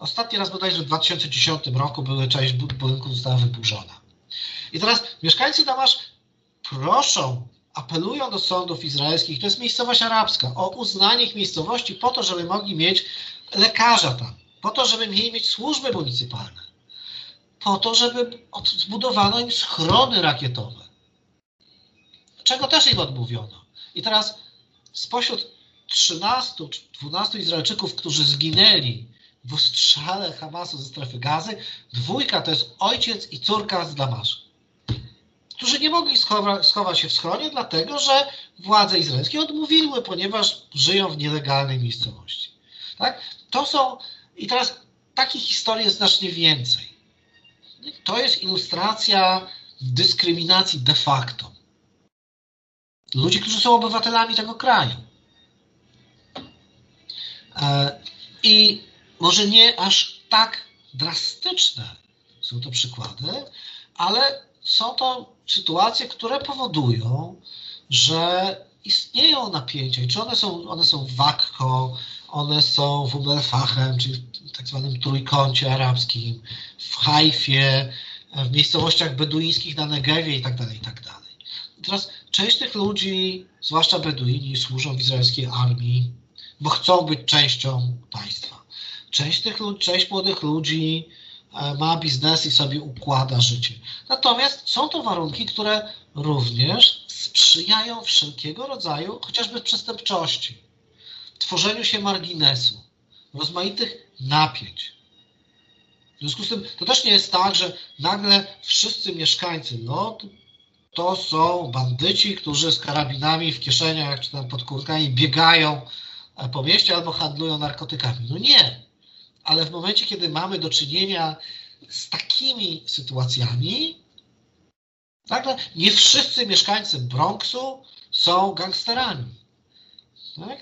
Ostatni raz bodajże w 2010 roku były część budynków została wyburzona. I teraz mieszkańcy Damasz proszą, apelują do sądów izraelskich, to jest miejscowość arabska, o uznanie ich miejscowości po to, żeby mogli mieć lekarza tam, po to, żeby mieli mieć służby municypalne, po to, żeby zbudowano im schrony rakietowe, czego też im odmówiono. I teraz spośród 13 czy 12 Izraelczyków, którzy zginęli w ostrzale Hamasu ze strefy gazy, dwójka to jest ojciec i córka z Damaszu którzy nie mogli schowa, schować się w schronie, dlatego że władze izraelskie odmówiły, ponieważ żyją w nielegalnej miejscowości. Tak? To są, i teraz takich historii jest znacznie więcej. To jest ilustracja dyskryminacji de facto. Ludzi, którzy są obywatelami tego kraju. E, I może nie aż tak drastyczne są to przykłady, ale są to sytuacje, które powodują, że istnieją napięcia. I czy one są, one są w Wakko, one są w Ubelfachem, czyli w tak zwanym trójkącie arabskim, w Hajfie, w miejscowościach beduińskich na Negewie i tak dalej, i tak dalej. Teraz część tych ludzi, zwłaszcza Beduini, służą w izraelskiej armii, bo chcą być częścią państwa. Część tych ludzi, część młodych ludzi ma biznes i sobie układa życie. Natomiast są to warunki, które również sprzyjają wszelkiego rodzaju, chociażby przestępczości, tworzeniu się marginesu, rozmaitych napięć. W związku z tym to też nie jest tak, że nagle wszyscy mieszkańcy LOT to są bandyci, którzy z karabinami w kieszeniach czy tam pod kurtkami biegają e, po mieście albo handlują narkotykami. No nie ale w momencie, kiedy mamy do czynienia z takimi sytuacjami, nagle nie wszyscy mieszkańcy Bronxu są gangsterami. Tak?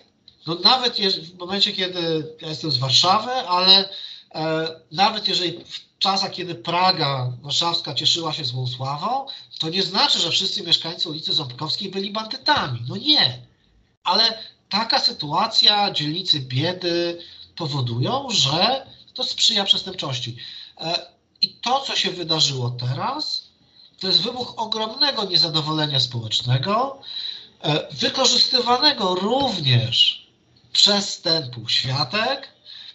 No nawet w momencie, kiedy ja jestem z Warszawy, ale e, nawet jeżeli w czasach, kiedy Praga warszawska cieszyła się złą sławą, to nie znaczy, że wszyscy mieszkańcy ulicy Ząbkowskiej byli bandytami. No nie. Ale taka sytuacja dzielnicy biedy, powodują, że to sprzyja przestępczości. E, I to, co się wydarzyło teraz, to jest wybuch ogromnego niezadowolenia społecznego, e, wykorzystywanego również przez ten półświatek.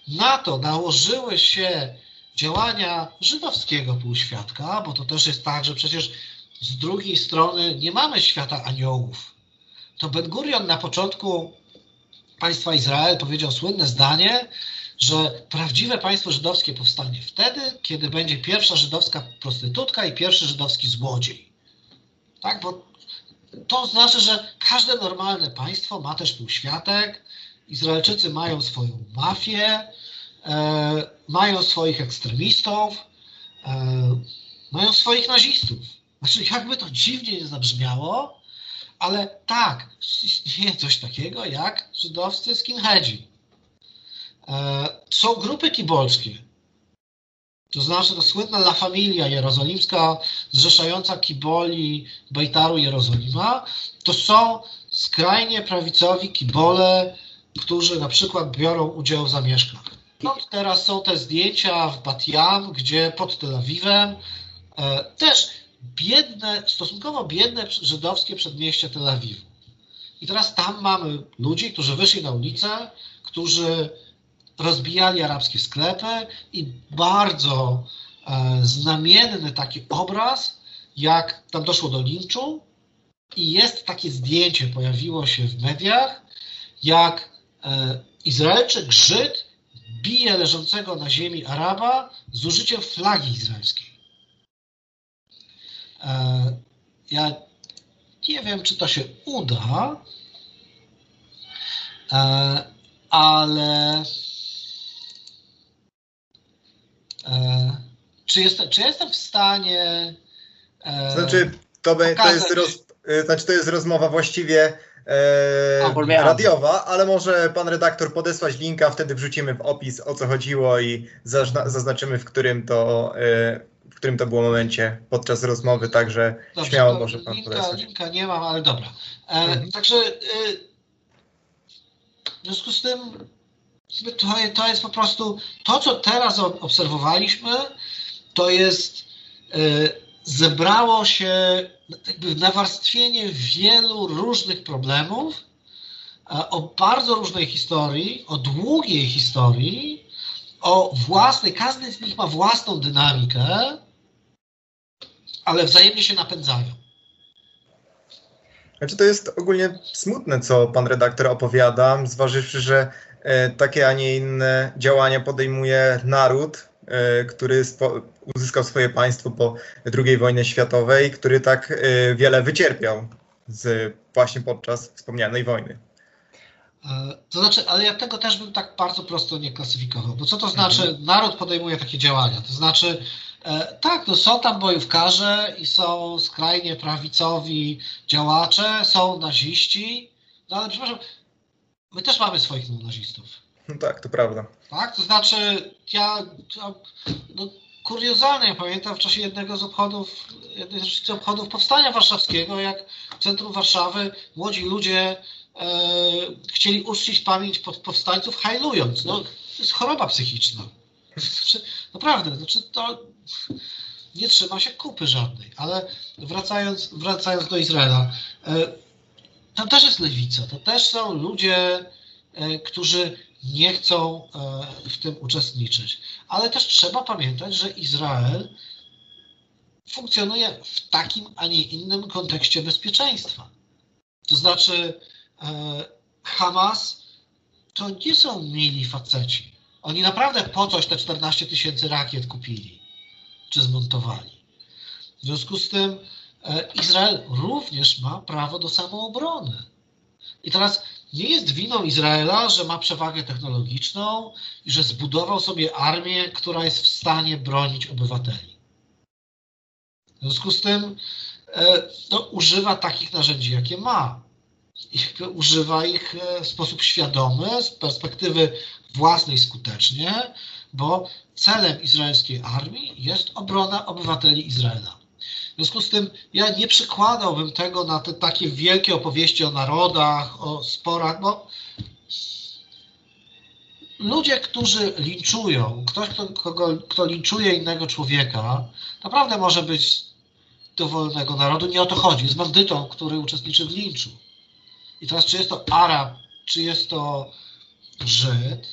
Na to nałożyły się działania żydowskiego półświadka, bo to też jest tak, że przecież z drugiej strony nie mamy świata aniołów. To Ben Gurion na początku państwa Izrael powiedział słynne zdanie, że prawdziwe państwo żydowskie powstanie wtedy, kiedy będzie pierwsza żydowska prostytutka i pierwszy żydowski złodziej. Tak, bo to znaczy, że każde normalne państwo ma też półświatek, Izraelczycy mają swoją mafię, e, mają swoich ekstremistów, e, mają swoich nazistów. Znaczy, jakby to dziwnie nie zabrzmiało, ale tak, istnieje coś takiego jak żydowscy skinheadzi. E, są grupy kibolskie, To znaczy to słynna La Familia jerozolimska, zrzeszająca kiboli Bejtaru Jerozolima, to są skrajnie prawicowi kibole, którzy na przykład biorą udział w zamieszkach. No, teraz są te zdjęcia w Batiam, gdzie pod Tel Awiwem e, też biedne, stosunkowo biedne żydowskie przedmieście Tel Awiwu. I teraz tam mamy ludzi, którzy wyszli na ulicę, którzy rozbijali arabskie sklepy i bardzo e, znamienny taki obraz, jak tam doszło do linczu i jest takie zdjęcie, pojawiło się w mediach, jak e, Izraelczyk Żyd bije leżącego na ziemi Araba z użyciem flagi izraelskiej. E, ja nie wiem, czy to się uda, e, ale e, czy, jestem, czy jestem w stanie. Znaczy, to, to, jest roz, znaczy, to jest rozmowa właściwie e, radiowa, ale może pan redaktor podesłać linka, wtedy wrzucimy w opis o co chodziło i zaznaczymy, w którym to. E, którym to było momencie podczas rozmowy, także Dobrze, śmiało może pan linka, podesłać. Linka nie mam, ale dobra. E, mhm. Także e, w związku z tym to, to jest po prostu to, co teraz obserwowaliśmy, to jest e, zebrało się jakby nawarstwienie wielu różnych problemów o bardzo różnej historii, o długiej historii, o własnej, każdy z nich ma własną dynamikę, ale wzajemnie się napędzają. Znaczy to jest ogólnie smutne, co pan redaktor opowiada, zważywszy, że e, takie, a nie inne działania podejmuje naród, e, który spo, uzyskał swoje państwo po II wojnie światowej, który tak e, wiele wycierpiał z, właśnie podczas wspomnianej wojny. E, to znaczy, ale ja tego też bym tak bardzo prosto nie klasyfikował, bo co to znaczy, mhm. naród podejmuje takie działania? To znaczy, tak, no są tam bojówkarze i są skrajnie prawicowi działacze, są naziści, no ale przepraszam, my też mamy swoich nazistów. No tak, to prawda. Tak, to znaczy, ja, no, kuriozalne, ja pamiętam w czasie jednego z obchodów, jednej z obchodów Powstania Warszawskiego, jak w centrum Warszawy młodzi ludzie e, chcieli uczcić pamięć powstańców hajlując. No, to jest choroba psychiczna. Naprawdę, znaczy to nie trzyma się kupy żadnej. Ale wracając, wracając do Izraela, e, tam też jest lewica, to też są ludzie, e, którzy nie chcą e, w tym uczestniczyć. Ale też trzeba pamiętać, że Izrael funkcjonuje w takim, a nie innym kontekście bezpieczeństwa. To znaczy, Hamas to nie są mili faceci. Oni naprawdę po coś te 14 tysięcy rakiet kupili czy zmontowali. W związku z tym e, Izrael również ma prawo do samoobrony. I teraz nie jest winą Izraela, że ma przewagę technologiczną i że zbudował sobie armię, która jest w stanie bronić obywateli. W związku z tym e, no, używa takich narzędzi, jakie ma używa ich e, w sposób świadomy, z perspektywy własnej skutecznie, bo celem izraelskiej armii jest obrona obywateli Izraela. W związku z tym ja nie przykładałbym tego na te takie wielkie opowieści o narodach, o sporach, bo ludzie, którzy linczują, ktoś, kto, kogo, kto linczuje innego człowieka, naprawdę może być dowolnego narodu. Nie o to chodzi. Jest bandytą, który uczestniczy w linczu. I teraz, czy jest to Arab, czy jest to Żyd,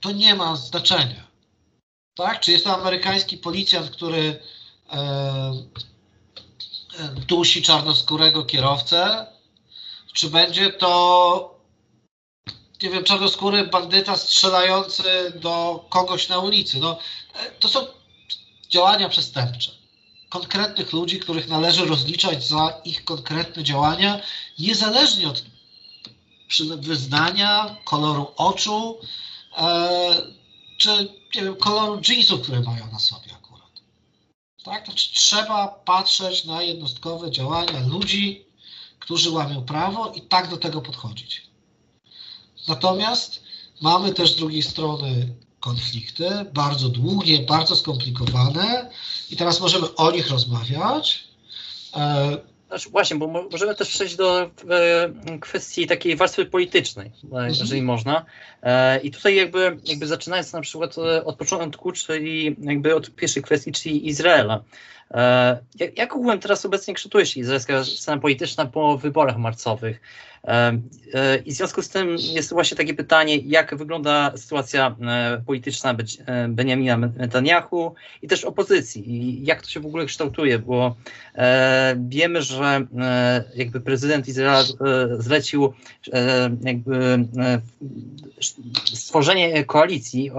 to nie ma znaczenia. Tak? Czy jest to amerykański policjant, który e, e, dusi czarnoskórego kierowcę, czy będzie to nie wiem, czarnoskóry bandyta strzelający do kogoś na ulicy. No, to są działania przestępcze konkretnych ludzi, których należy rozliczać za ich konkretne działania, niezależnie od wyznania, koloru oczu, e, czy nie wiem, koloru jeansów, które mają na sobie akurat. Tak? Znaczy, trzeba patrzeć na jednostkowe działania ludzi, którzy łamią prawo i tak do tego podchodzić. Natomiast mamy też z drugiej strony konflikty, bardzo długie, bardzo skomplikowane i teraz możemy o nich rozmawiać. E, znaczy właśnie, bo możemy też przejść do e, kwestii takiej warstwy politycznej, e, mhm. jeżeli można. I tutaj jakby, jakby zaczynając na przykład od początku, czyli jakby od pierwszej kwestii, czyli Izraela. Jak, jak ogółem teraz obecnie kształtuje się izraelska scena polityczna po wyborach marcowych? E, I w związku z tym jest właśnie takie pytanie, jak wygląda sytuacja e, polityczna e, Benjamina Netanyahu i też opozycji. I jak to się w ogóle kształtuje, bo wiemy, że jakby prezydent Izraela zlecił jakby stworzenie koalicji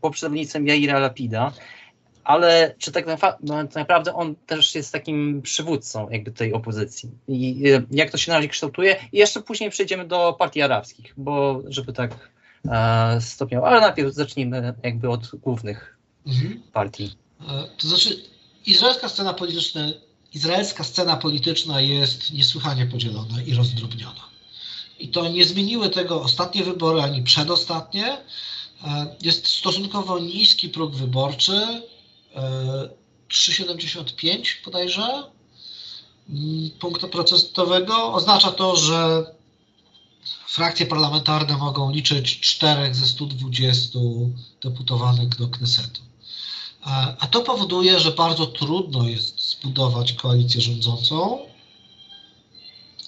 pod przewodnictwem Jaira Lapida, ale czy tak, no, tak naprawdę on też jest takim przywódcą jakby tej opozycji i jak to się na razie kształtuje i jeszcze później przejdziemy do partii arabskich, bo żeby tak e, stopniowo, ale najpierw zacznijmy jakby od głównych mhm. partii. E, to znaczy izraelska scena polityczna izraelska scena polityczna jest niesłychanie podzielona i rozdrobniona. I to nie zmieniły tego ostatnie wybory ani przedostatnie. E, jest stosunkowo niski próg wyborczy, 3,75 bodajże mm, punktu procentowego. Oznacza to, że frakcje parlamentarne mogą liczyć 4 ze 120 deputowanych do Knesetu. A to powoduje, że bardzo trudno jest zbudować koalicję rządzącą.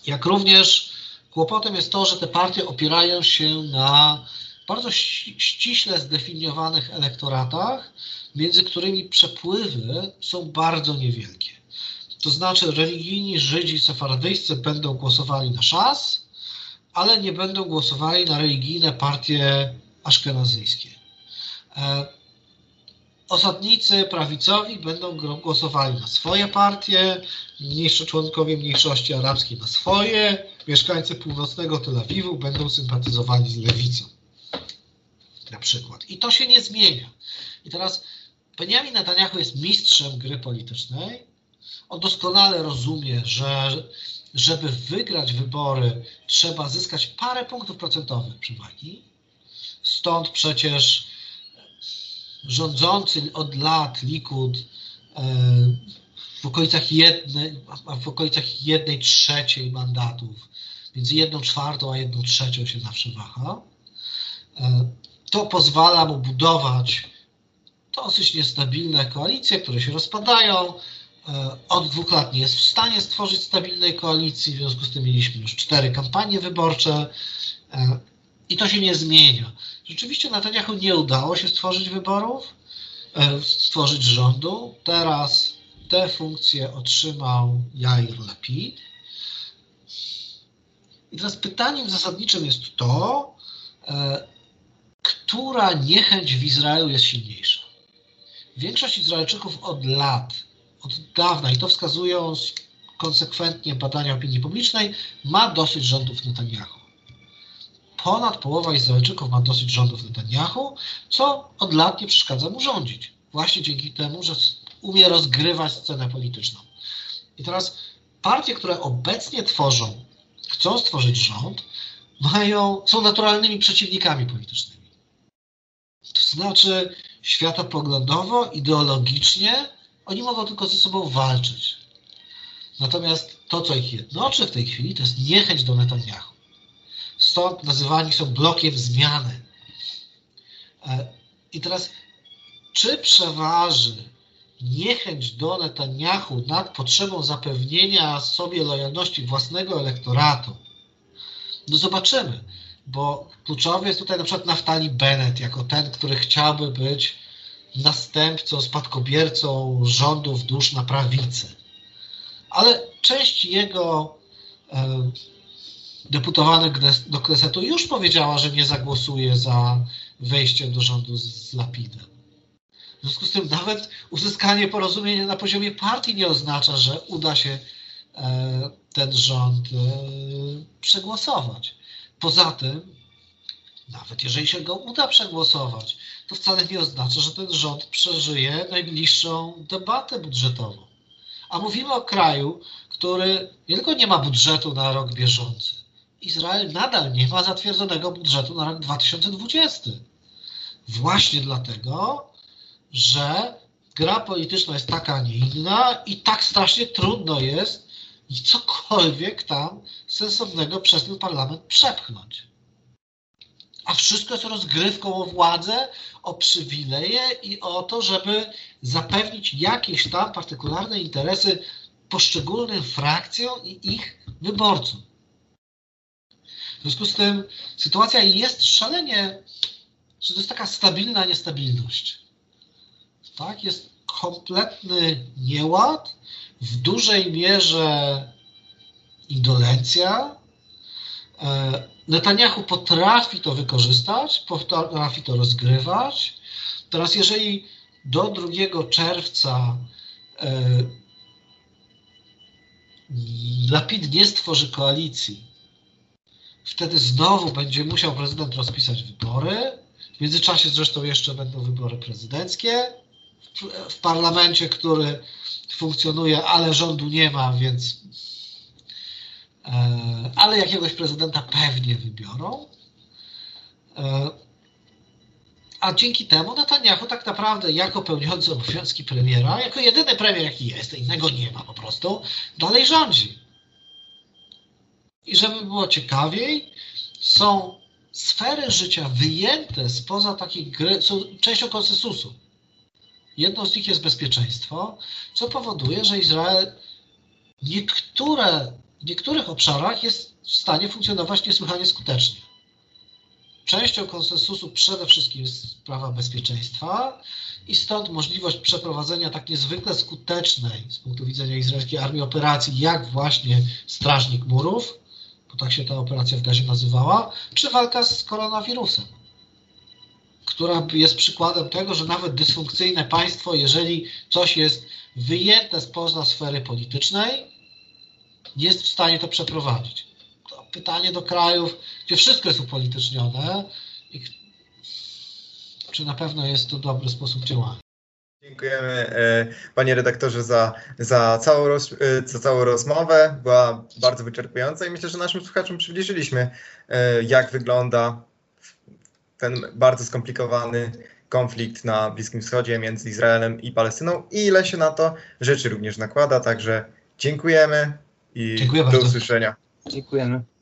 Jak również kłopotem jest to, że te partie opierają się na bardzo ściśle zdefiniowanych elektoratach, między którymi przepływy są bardzo niewielkie. To znaczy religijni Żydzi sefaradyjscy będą głosowali na szas, ale nie będą głosowali na religijne partie aszkenazyjskie. E, osadnicy prawicowi będą głosowali na swoje partie, mniejsze członkowie mniejszości arabskiej na swoje, mieszkańcy północnego Tel Awiwu będą sympatyzowali z lewicą. Na przykład. I to się nie zmienia. I teraz Benjamin Netanyahu jest mistrzem gry politycznej. On doskonale rozumie, że żeby wygrać wybory, trzeba zyskać parę punktów procentowych przewagi. Stąd przecież rządzący od lat Likud e, w okolicach jednej, w okolicach jednej trzeciej mandatów, między jedną czwartą a jedną trzecią się zawsze waha. E, to pozwala mu budować dosyć niestabilne koalicje, które się rozpadają. E, od dwóch lat nie jest w stanie stworzyć stabilnej koalicji, w związku z tym mieliśmy już cztery kampanie wyborcze e, i to się nie zmienia. Rzeczywiście Netanyahu nie udało się stworzyć wyborów, e, stworzyć rządu. Teraz te funkcje otrzymał Jair Lapid. I teraz pytaniem zasadniczym jest to, która niechęć w Izraelu jest silniejsza. Większość Izraelczyków od lat, od dawna, i to wskazują konsekwentnie badania opinii publicznej, ma dosyć rządów Netanyahu. Ponad połowa Izraelczyków ma dosyć rządów Netanyahu, co od lat nie przeszkadza mu rządzić. Właśnie dzięki temu, że umie rozgrywać scenę polityczną. I teraz partie, które obecnie tworzą, chcą stworzyć rząd, mają, są naturalnymi przeciwnikami politycznymi. To znaczy, światopoglądowo, ideologicznie, oni mogą tylko ze sobą walczyć. Natomiast to, co ich jednoczy w tej chwili, to jest niechęć do Netanyahu. Stąd nazywani są blokiem zmiany. E, I teraz, czy przeważy niechęć do Netanyahu nad potrzebą zapewnienia sobie lojalności własnego elektoratu? No zobaczymy bo kluczowy jest tutaj na przykład Naftali Bennett, jako ten, który chciałby być następcą, spadkobiercą rządów dusz na prawicy. Ale część jego e, deputowanych do Knesetu już powiedziała, że nie zagłosuje za wejściem do rządu z Lapidem. W związku z tym nawet uzyskanie porozumienia na poziomie partii nie oznacza, że uda się e, ten rząd e, przegłosować. Poza tym, nawet jeżeli się go uda przegłosować, to wcale nie oznacza, że ten rząd przeżyje najbliższą debatę budżetową. A mówimy o kraju, który nie tylko nie ma budżetu na rok bieżący, Izrael nadal nie ma zatwierdzonego budżetu na rok 2020. właśnie dlatego, że gra polityczna jest taka, a nie inna i tak strasznie trudno jest cokolwiek tam sensownego przez ten parlament przepchnąć. A wszystko jest rozgrywką o władzę, o przywileje i o to, żeby zapewnić jakieś tam partykularne interesy poszczególnym frakcjom i ich wyborcom. W związku z tym sytuacja jest szalenie, że to jest taka stabilna niestabilność. Tak? Jest kompletny nieład, w dużej mierze indolencja. E, Netanyahu potrafi to wykorzystać, potrafi to rozgrywać. Teraz, jeżeli do 2 czerwca e, Lapid nie stworzy koalicji, wtedy znowu będzie musiał prezydent rozpisać wybory. W międzyczasie zresztą jeszcze będą wybory prezydenckie w, parlamencie, który funkcjonuje, ale rządu nie ma, więc ale jakiegoś prezydenta pewnie wybiorą. E, a dzięki temu Netanyahu tak naprawdę jako pełniący obowiązki premiera, jako jedyny premier jaki jest, innego nie ma po prostu, dalej rządzi. I żeby było ciekawiej, są sfery życia wyjęte spoza takiej gry, są częścią konsensusu. Jedną z nich jest bezpieczeństwo, co powoduje, że Izrael niektóre, w niektórych obszarach jest w stanie funkcjonować niesłychanie skutecznie. Częścią konsensusu przede wszystkim jest sprawa bezpieczeństwa i stąd możliwość przeprowadzenia tak niezwykle skutecznej z punktu widzenia izraelskiej armii operacji, jak właśnie Strażnik Murów, bo tak się ta operacja w Gazie nazywała, czy walka z koronawirusem która jest przykładem tego, że nawet dysfunkcyjne państwo, jeżeli coś jest wyjęte spoza sfery politycznej, jest w stanie to przeprowadzić. To pytanie do krajów, gdzie wszystko jest upolitycznione, czy na pewno jest to dobry sposób działania. Dziękujemy e, panie redaktorze za, za, całą roz, e, za całą rozmowę. Była bardzo wyczerpująca i myślę, że naszym słuchaczom przybliżyliśmy, e, jak wygląda ten bardzo skomplikowany konflikt na Bliskim Wschodzie między Izraelem i Palestyną i ile się na to rzeczy również nakłada. Także dziękujemy i Dziękuję do bardzo. usłyszenia. Dziękujemy.